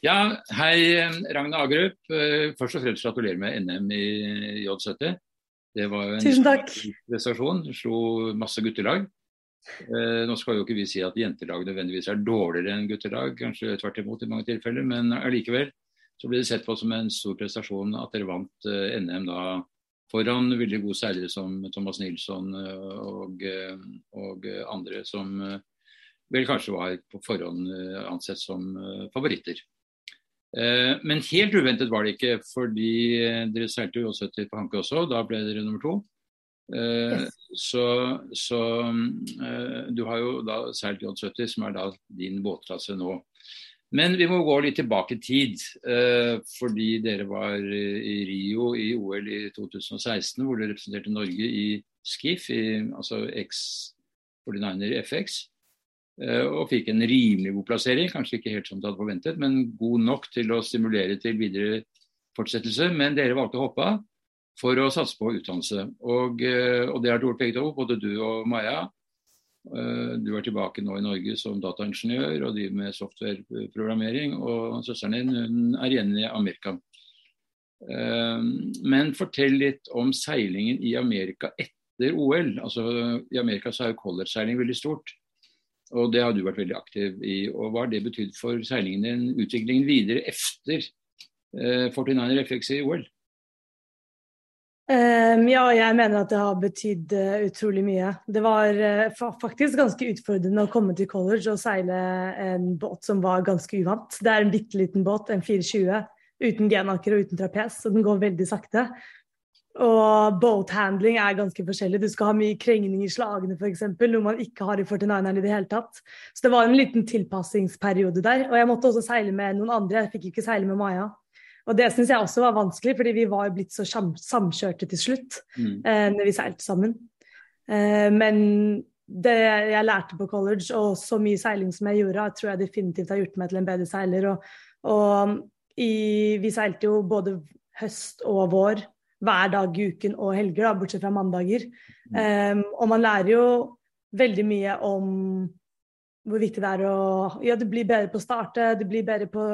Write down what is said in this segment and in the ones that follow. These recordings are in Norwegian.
Ja, hei Ragna Agrup. Eh, først og fremst gratulerer med NM i J70. Det var jo en Tusen takk. prestasjon. Slo masse guttelag. Eh, nå skal jo ikke vi si at jentelag nødvendigvis er dårligere enn guttelag, kanskje tvert imot i mange tilfeller, men allikevel så ble det sett på som en stor prestasjon at dere vant eh, NM da foran veldig gode seilere som Thomas Nilsson og, og andre som vel kanskje var på forhånd ansett som favoritter. Eh, Men helt uventet var det ikke, fordi eh, dere seilte jo 70 på Hanke også. Da ble dere nummer to. Eh, Yes. Så, så du har jo da seilt J70, som er da din båtklasse nå. Men vi må gå litt tilbake i tid, fordi dere var i Rio i OL i 2016, hvor dere representerte Norge i skiff, i, altså X49er FX. Eh, og fikk en rimelig god plassering. Kanskje ikke helt som du hadde forventet, men god nok til å stimulere til videre fortsettelse. Men dere valgte å hoppe av for å satse på utdannelse. Og, eh, og det har dere gjort begge to, både du og Maja. Eh, Du er tilbake nå i Norge som dataingeniør og driver med softwareprogrammering. Og søsteren din hun er igjen i Amerika. Men fortell litt om seilingen i Amerika etter OL. Altså, I Amerika så er jo collegeseiling veldig stort. Og det har du vært veldig aktiv i. Og hva har det betydd for seilingen din, utviklingen videre efter eh, 49er FX i OL? Um, ja, jeg mener at det har betydd uh, utrolig mye. Det var uh, fa faktisk ganske utfordrende å komme til college og seile en båt som var ganske uvant. Det er en bitte liten båt, en 420, uten genaker og uten trapes, så den går veldig sakte. Og boat handling er ganske forskjellig. Du skal ha mye krengning i slagene f.eks., noe man ikke har i 49eren i det hele tatt. Så det var en liten tilpassingsperiode der. Og jeg måtte også seile med noen andre, jeg fikk ikke seile med Maja. Og det syns jeg også var vanskelig, fordi vi var blitt så sam samkjørte til slutt Mm. eh, når vi seilte sammen. Eh, men det jeg lærte på college, og så mye seiling som jeg gjorde, tror jeg definitivt har gjort meg til en bedre seiler. Og, og i, vi seilte jo både høst og vår hver dag i uken og helger, da, bortsett fra mandager. Um, og man lærer jo veldig mye om hvor viktig det er å Ja, du blir bedre på å starte, du blir bedre på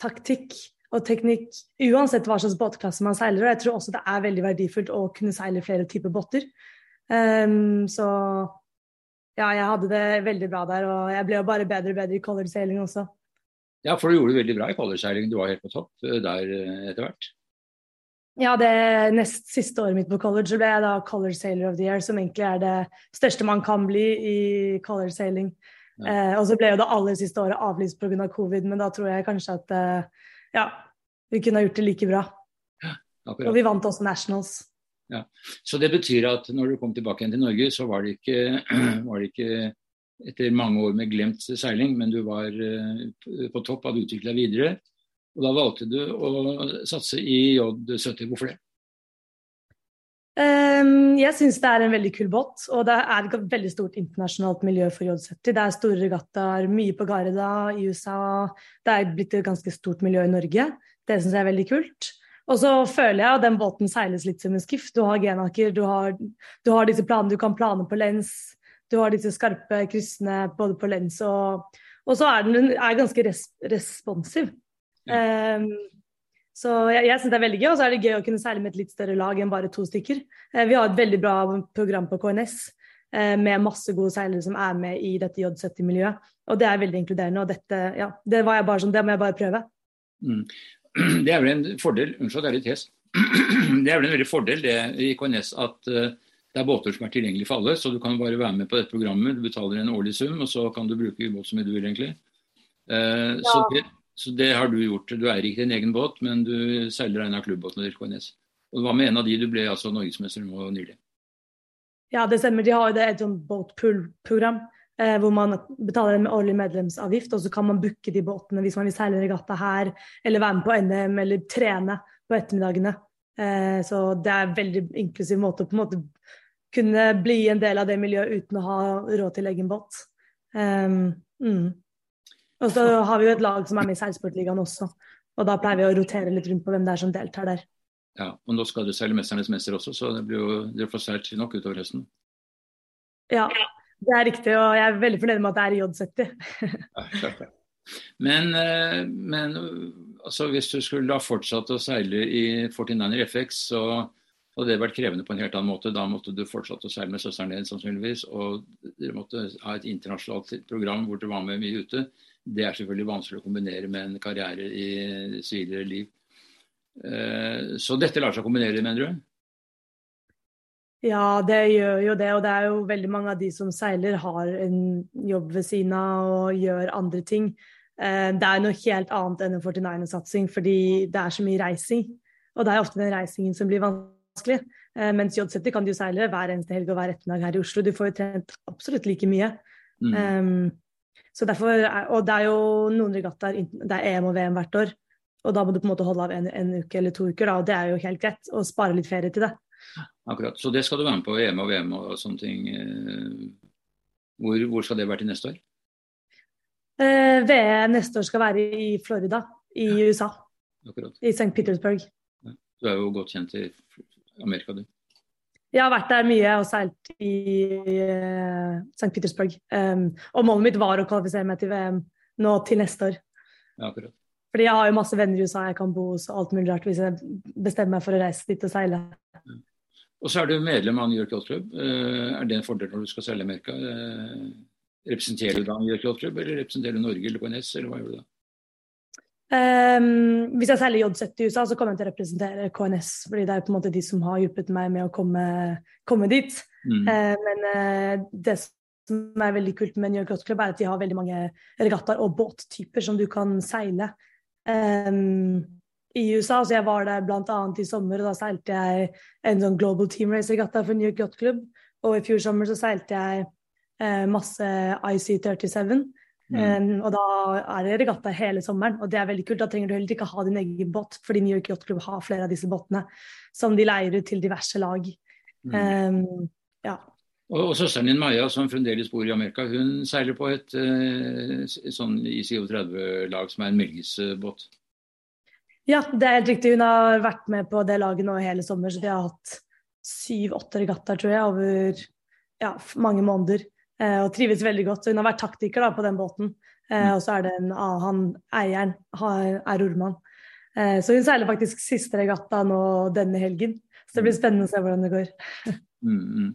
taktikk og teknikk, uansett hva slags båtklasse man seiler. Og jeg tror også det er veldig verdifullt å kunne seile flere typer båter. Um, så ja, jeg hadde det veldig bra der, og jeg ble jo bare bedre og bedre i college-seiling også. Ja, for du gjorde det veldig bra i collegeseiling. Du var helt på topp eh, der eh, etter hvert. Ja, det nest siste året mitt på college ble jeg da color Sailor of the Year, som egentlig er det største man kan bli i color sailing. Ja. Eh, og så ble jo det aller siste året avlyst pga. Av covid, men da tror jeg kanskje at eh, ja, vi kunne ha gjort det like bra. Og vi vant også Nationals. Så det betyr at når du kom tilbake igjen til Norge, så var det ikke, var det ikke etter mange år med glemt seiling, men du var eh, på topp, hadde utvikla videre. Og da valgte du å satse i J70. Hvorfor det? Um, jeg syns det er en veldig kul båt, og det er et veldig stort internasjonalt miljø for J70. Det er store regattaer, mye på Garda i USA. Det er blitt et ganske stort miljø i Norge. Det syns jeg er veldig kult. Og så føler jeg at den båten seiles litt som en skiff. Du har genaker, du har, du har disse planene, du kan plane på lens. Du har disse skarpe kryssene både på lens og Og så er den er ganske res responsiv. Um, så jeg, jeg synes det er veldig gøy, og så er det gøy å kunne seile med et litt større lag enn bare to stykker. Uh, vi har et veldig bra program på KNS uh, med masse gode seilere som er med i dette J70-miljøet. Og det er veldig inkluderende, og dette, ja, det var jeg bare sånn, det må jeg bare prøve. Mm. Det er vel en fordel Unnskyld, det er litt hes. Det er vel en veldig fordel det i KNS at uh, det er båter som er tilgjengelige for alle, så du kan bare være med på dette programmet. Du betaler en årlig sum, og så kan du bruke båt så mye du vil, egentlig. Eh, så, det, så det har du gjort. Du eier ikke din egen båt, men du seiler en av klubbbåtene til KNS. Og var med en av de du ble altså norgesmester nå nylig. Ja, det stemmer. De har jo det et sånt båtpool-program eh, hvor man betaler en årlig medlemsavgift, og så kan man booke de båtene hvis man vil seile regatta her, eller være med på NM, eller trene på ettermiddagene. Eh, så det er en veldig inklusiv måte å på en måte kunne bli en del av det miljøet uten å ha råd til egen båt. Um, mm. Og så har vi jo et lag som er med i Seilsportligaen også, og da pleier vi å rotere litt rundt på hvem det er som deltar der. Ja, og nå skal du seile 'Mesternes mester' også, så det blir jo dere får seilt nok utover høsten. Ja, det er riktig, og jeg er veldig fornøyd med at det er i J70. Ja, klart det. Men, eh, men altså, hvis du skulle da fortsatt å seile i 49er FX, så hadde det vært krevende på en helt annen måte. Da måtte du fortsatt å seile med søsteren din sannsynligvis. Og dere måtte ha et internasjonalt program hvor du var med mye ute. Det er selvfølgelig vanskelig å kombinere med en karriere i sivilere liv. Eh, så dette lar seg kombinere, mener du? Ja, det gjør jo det. Og det er jo veldig mange av de som seiler, har en jobb ved siden av og gjør andre ting. Eh, det er noe helt annet enn en 49er-satsing, fordi det er så mye reising. Og det er ofte den reisingen som blir vanskelig. Eh, mens J70 kan du seile hver eneste helg og hver ettermiddag her i Oslo. Du får jo trent absolutt like mye. Mm. Um, så derfor, og det er jo noen regattaer, det er EM og VM hvert år. Og da må du på en måte holde av en, en uke eller to uker, da, og det er jo helt greit. Og spare litt ferie til det. Akkurat. Så det skal du være med på EM og VM og sånne ting. Eh, hvor, hvor skal det være til neste år? Eh, VM neste år skal være i Florida i ja. USA. Akkurat. I St. Petersburg. Ja. Du er jo godt kjent i Amerika, du. Jeg har vært der mye og seilt i uh, eh, St. Petersburg. Um, og målet mitt var å kvalifisere meg til VM nå til neste år. Ja, akkurat. Fordi jeg har jo masse venner i USA jeg kan bo hos og alt mulig rart hvis jeg bestemmer meg for å reise dit og seile. Og så er du medlem av New York Yacht Club. Uh, er det en fordel når du skal seile Amerika? Uh, representerer du da New York Yacht Club, eller representerer du Norge eller KNS, eller hva gjør du da? Um, hvis jeg selger J70 i USA, så kommer jeg til å representere KNS. fordi det er på en måte de som har hjulpet meg med å komme, komme dit. Mm. Uh, men uh, det som er veldig kult med New York Yacht Club, er at de har veldig mange regattaer og båttyper som du kan seile. Um, i USA. Så jeg var der bl.a. i sommer, og da seilte jeg en sånn Global Team Race-regatta for New York Yacht Club. Og i fjor sommer så seilte jeg uh, masse IC37. Mm. Um, og da er det regatta hele sommeren, og det er veldig kult. Da trenger du heller ikke ha din egen båt, fordi New York Yacht Club har flere av disse båtene som de leier ut til diverse lag. Mm. Um, ja. Og, og, søsteren din Maja, som fremdeles bor i Amerika, hun seiler på et, eh, sånn ICO30-lag som er en Melgis-båt? Ja, det er helt riktig. Hun har vært med på det laget nå hele sommer, så de har hatt syv-åtte regattaer, tror jeg, over ja, mange måneder. Eh, og trives veldig godt. Så hun har vært taktiker da, på den båten. Eh, mm. og så er det en av han eieren er ormann. Eh, så hun seiler faktisk siste regatta nå denne helgen. Så det blir mm. spennende å se hvordan det går. Mm, mm.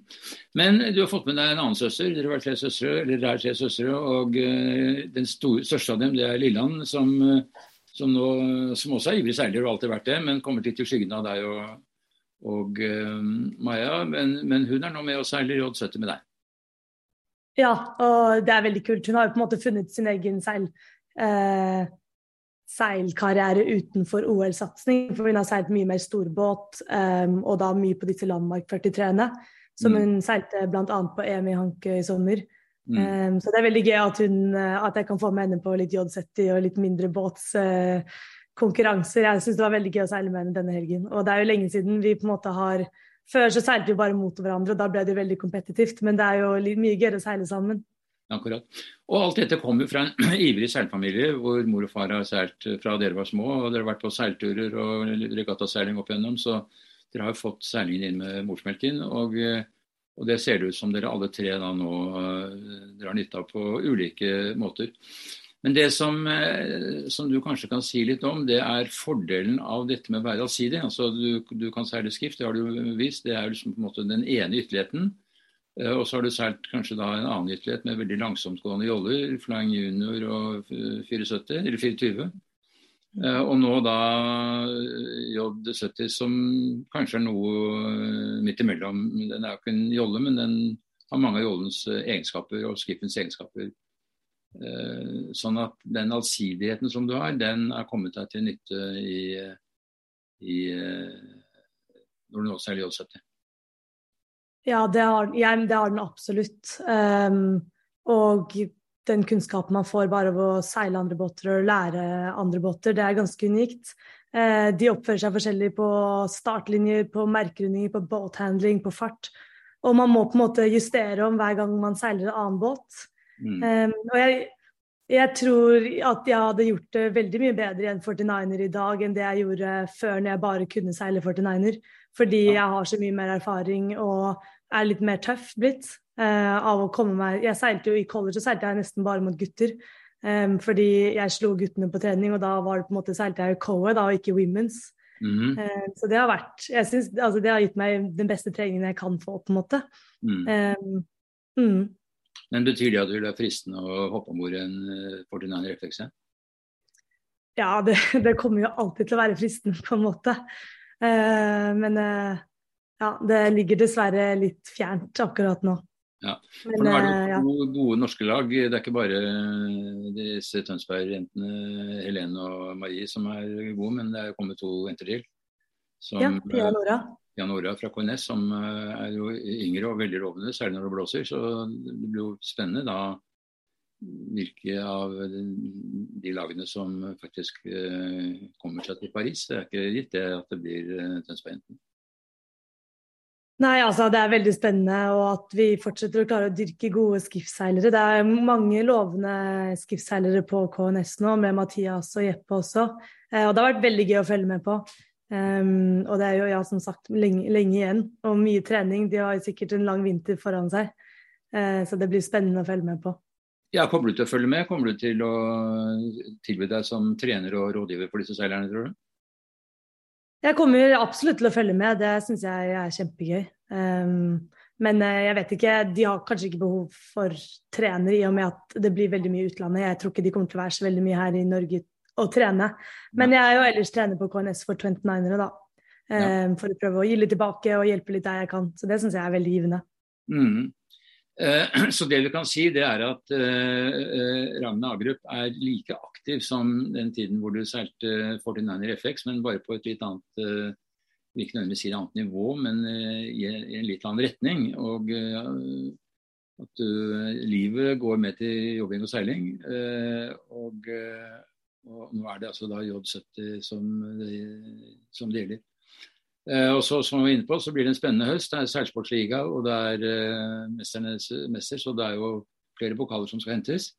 Men du har fått med deg en annen søster. Dere har tre søstre, eller er tre søstre. Og den store, største av dem det er Lilland, som som, nå, som også er ivrig seiler og alltid vært det, men kommer litt i skyggen av deg og, og uh, Maja. Men, men, hun er nå med og seiler J70 med deg. Ja, og det er veldig kult. Hun har jo på en måte funnet sin egen seil, eh, seilkarriere utenfor OL-satsing. For hun har seilt mye mer storbåt, um, og da mye på disse Landmark 43-ene. Som mm. hun seilte bl.a. på EM i Hankø i sommer. Mm. Um, så det er veldig gøy at, hun, eh, at, jeg kan få med henne på litt J70 og litt mindre båtskonkurranser. Uh, jeg syns det var veldig gøy å seile med henne denne helgen. Og det er jo lenge siden vi på en måte har Før så seilte vi bare mot hverandre, og da ble det veldig kompetitivt. Men det er jo mye gøyere å seile sammen. Akkurat. Og alt dette kommer fra en ivrig seilfamilie hvor mor og far har seilt fra dere var små. og Dere har vært på seilturer og regattaseiling opp igjennom, så dere har jo fått seilingen inn med morsmelken. og uh, og Det ser det ut som dere alle tre da nå eh, drar nytte av på ulike måter. Men det som, eh, som, du kanskje kan si litt om, det er fordelen av dette med å være allsidig. Altså, du, du kan seile skrift, det har du vist. Det er liksom på en måte den ene ytterligheten. Eh, og så har du seilt kanskje da en annen ytterlighet med veldig langsomtgående joller, Flying Junior og 74, eller 24. Eh, og nå da eh, J70 som kanskje er noe midt imellom. Den er jo ikke en jolle, men den har mange av jollens egenskaper og skippens egenskaper. Sånn at den allsidigheten som du har, den er kommet deg til nytte i, i når du nå seiler J70. Ja, det har, ja, det har den absolutt. Um, og den kunnskapen man får bare av å seile andre båter og lære andre båter, det er ganske unikt. Uh, de oppfører seg forskjellig på startlinjer, på merkerundinger, på båthandling, på fart. Og man må på en måte justere om hver gang man seiler en annen båt. Mm. Um, og jeg, jeg, tror at jeg hadde gjort det veldig mye bedre i en 49er i dag enn det jeg gjorde før når jeg bare kunne seile 49er. Fordi jeg har så mye mer erfaring og er litt mer tøff blitt. Uh, av å komme meg Jeg seilte jo i college, så seilte jeg nesten bare mot gutter. Um, fordi jeg slo guttene på trening, og da var det på en måte seilte jeg i co-ed og ikke women's. Mm. Uh, så det har vært jeg synes, altså, Det har gitt meg den beste treningen jeg kan få, på en måte. Mm. Um, Men betyr det at det er fristende å hoppe om bord en 49er FX? Ja, det, det, kommer jo alltid til å være fristende, på en måte. Uh, men uh, ja, det ligger dessverre litt fjernt akkurat nå. Ja, for nå er det jo to ja. gode norske lag. Det er ikke bare disse Tønsberg-jentene Helene og Marie som er gode, men det er kommet to jenter til. Som, ja, Pia Nora. Pia Nora fra KNS, som er jo yngre og veldig lovende, særlig når det blåser. Så det blir jo spennende da hvilke av de lagene som faktisk kommer seg til Paris. Det er ikke gitt det at det blir Tønsberg-jentene. Nei, altså det er veldig spennende, og at vi fortsetter å klare å dyrke gode skiftseilere. Det er mange lovende skiftseilere på KNS nå, med Mathias og Jeppe også. Eh, og det har vært veldig gøy å følge med på. Um, og det er jo ja, som sagt lenge, lenge, igjen og mye trening. De har sikkert en lang vinter foran seg, uh, så det blir spennende å følge med på. Ja, Kommer du til å følge med? Kommer du til å tilby deg som trener og rådgiver for disse seilerne, tror du? Jeg kommer absolutt til å følge med, det syns jeg er kjempegøy. Um, men eh, jeg vet ikke, de har kanskje ikke behov for trener i og med at det blir veldig mye utlandet. Jeg tror ikke de kommer til å være så veldig mye her i Norge og trene. Men jeg er jo ellers trener på KNS for 29ere, da. Ja. For å prøve å gi litt tilbake og hjelpe litt der jeg kan. Så det syns jeg er veldig givende. Mm. Eh, så det du kan si, det er at eh, uh, Ragne Agrup er like aktiv som den tiden hvor du seilte 49er FX, men bare på et litt annet eh, ikke nødvendigvis si et annet nivå, men i, en litt annen retning. Og at livet går med til jobbing og seiling. Og, og, nå er det altså da J70 som, som det gjelder. og så, som vi var inne på, så blir det en spennende høst. Det er seilsportsliga, og det er eh, mesternes mester, så det er jo flere pokaler som skal hentes.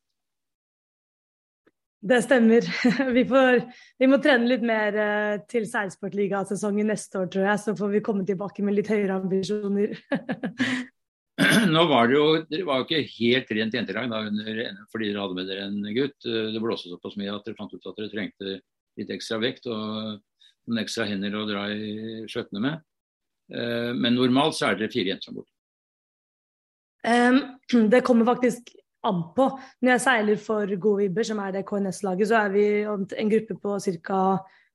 Det stemmer. Vi, får, vi, må trene litt mer uh, til seilsportligasesongen neste år, tror jeg. Så får vi komme tilbake med litt høyere ambisjoner. Nå var det jo Dere var jo ikke helt rent jentelag da, under, fordi dere hadde med dere en gutt. Eh, det blåste såpass mye at dere fant ut at dere trengte litt ekstra vekt og noen ekstra hender å dra i skjøttene med. Uh, men normalt så er dere fire jenter om bord. Um, det kommer faktisk an på. Når jeg seiler for Gode Vibber, som er det KNS-laget, så er vi en gruppe på ca.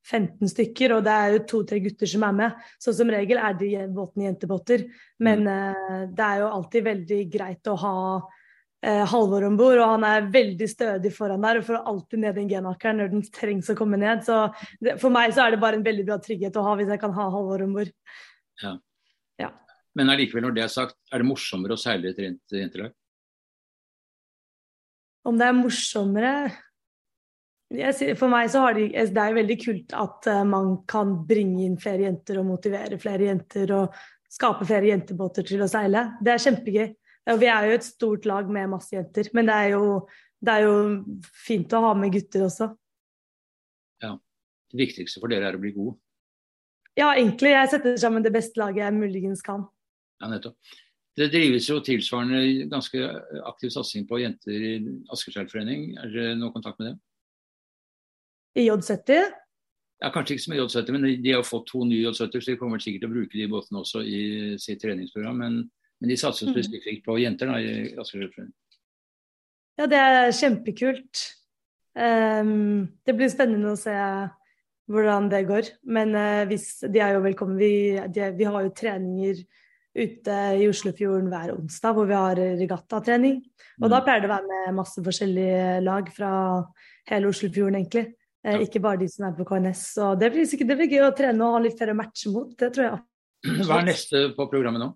15 stykker, og det er jo to-tre gutter som er med. Så som regel er de båtene jentebåter. Men uh, det er jo alltid veldig greit å ha uh, Halvor om bord, og han er veldig stødig foran der og får alltid ned den genakeren når den trengs å komme ned. Så det, for meg så er det bare en veldig bra trygghet å ha hvis jeg kan ha Halvor om bord. Ja. ja. Men allikevel, når det er sagt, er det morsommere å seile et rent jentelag? Om det er morsommere For meg så har de, det er veldig kult at eh, man kan bringe inn flere jenter og motivere flere jenter og skape flere jentebåter til å seile. Det er kjempegøy. Vi er jo et stort lag med masse jenter, men det er jo, det er jo fint å ha med gutter også. Ja. Det viktigste for dere er å bli gode? Ja, egentlig. Jeg setter sammen det beste laget jeg muligens kan. Ja, nettopp. Det drives jo tilsvarende ganske aktiv satsing på jenter i Askerseilforening. Er dere noe kontakt med det? I J70? Ja, Kanskje ikke som i J70, men de har fått to nye J70, så de kommer sikkert til å bruke de båtene også i sitt treningsprogram. Men, men de satser mm. spesifikt på jenter da, i Askerøy. Ja, det er kjempekult. Um, det blir spennende å se hvordan det går. Men uh, hvis, de er jo velkommen. Vi, de, vi har jo treninger ute i Oslofjorden hver onsdag hvor vi har regattatrening. Og da mm. pleier det å være med masse forskjellige lag fra hele Oslofjorden, egentlig. Eh, ja. Ikke bare de som er på KNS. Så det blir sikkert det blir gøy å trene og ha litt flere matcher mot. Det tror jeg. Hva er neste på programmet nå?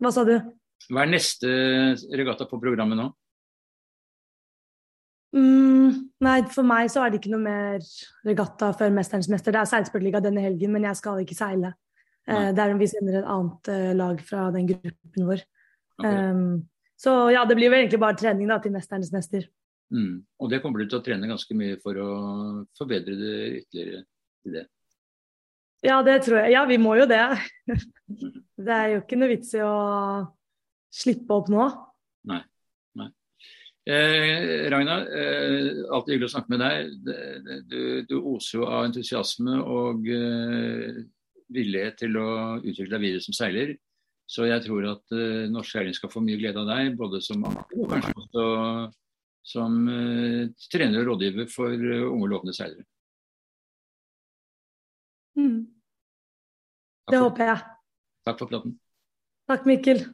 Hva sa du? Hva er neste regatta på programmet nå? Mm, nei, for meg så er det ikke noe mer regatta før Mesterens mester. Det er seilsportliga denne helgen, men jeg skal ikke seile. Eh, der vi sender et annet eh, lag fra den gruppen vår. Okay. Um, så ja, det blir jo egentlig bare trening da, til Mesterens mester'. Mm. Og det kommer du til å trene ganske mye for å forbedre det ytterligere til det? Ja, det tror jeg. Ja, vi må jo det. det er jo ikke noe vits i å slippe opp nå. Nei. Nei. Eh, Ragna, eh, alltid hyggelig å snakke med deg. Du, du oser jo av entusiasme og eh, villighet til å utvikle deg videre som seiler. Så jeg tror at eh, norsk seiling skal få mye glede av deg, både som amaker og kanskje også som uh, trener og rådgiver for uh, unge, lovende seilere. Mm. Det håper jeg. Takk for praten. Takk, Mikkel.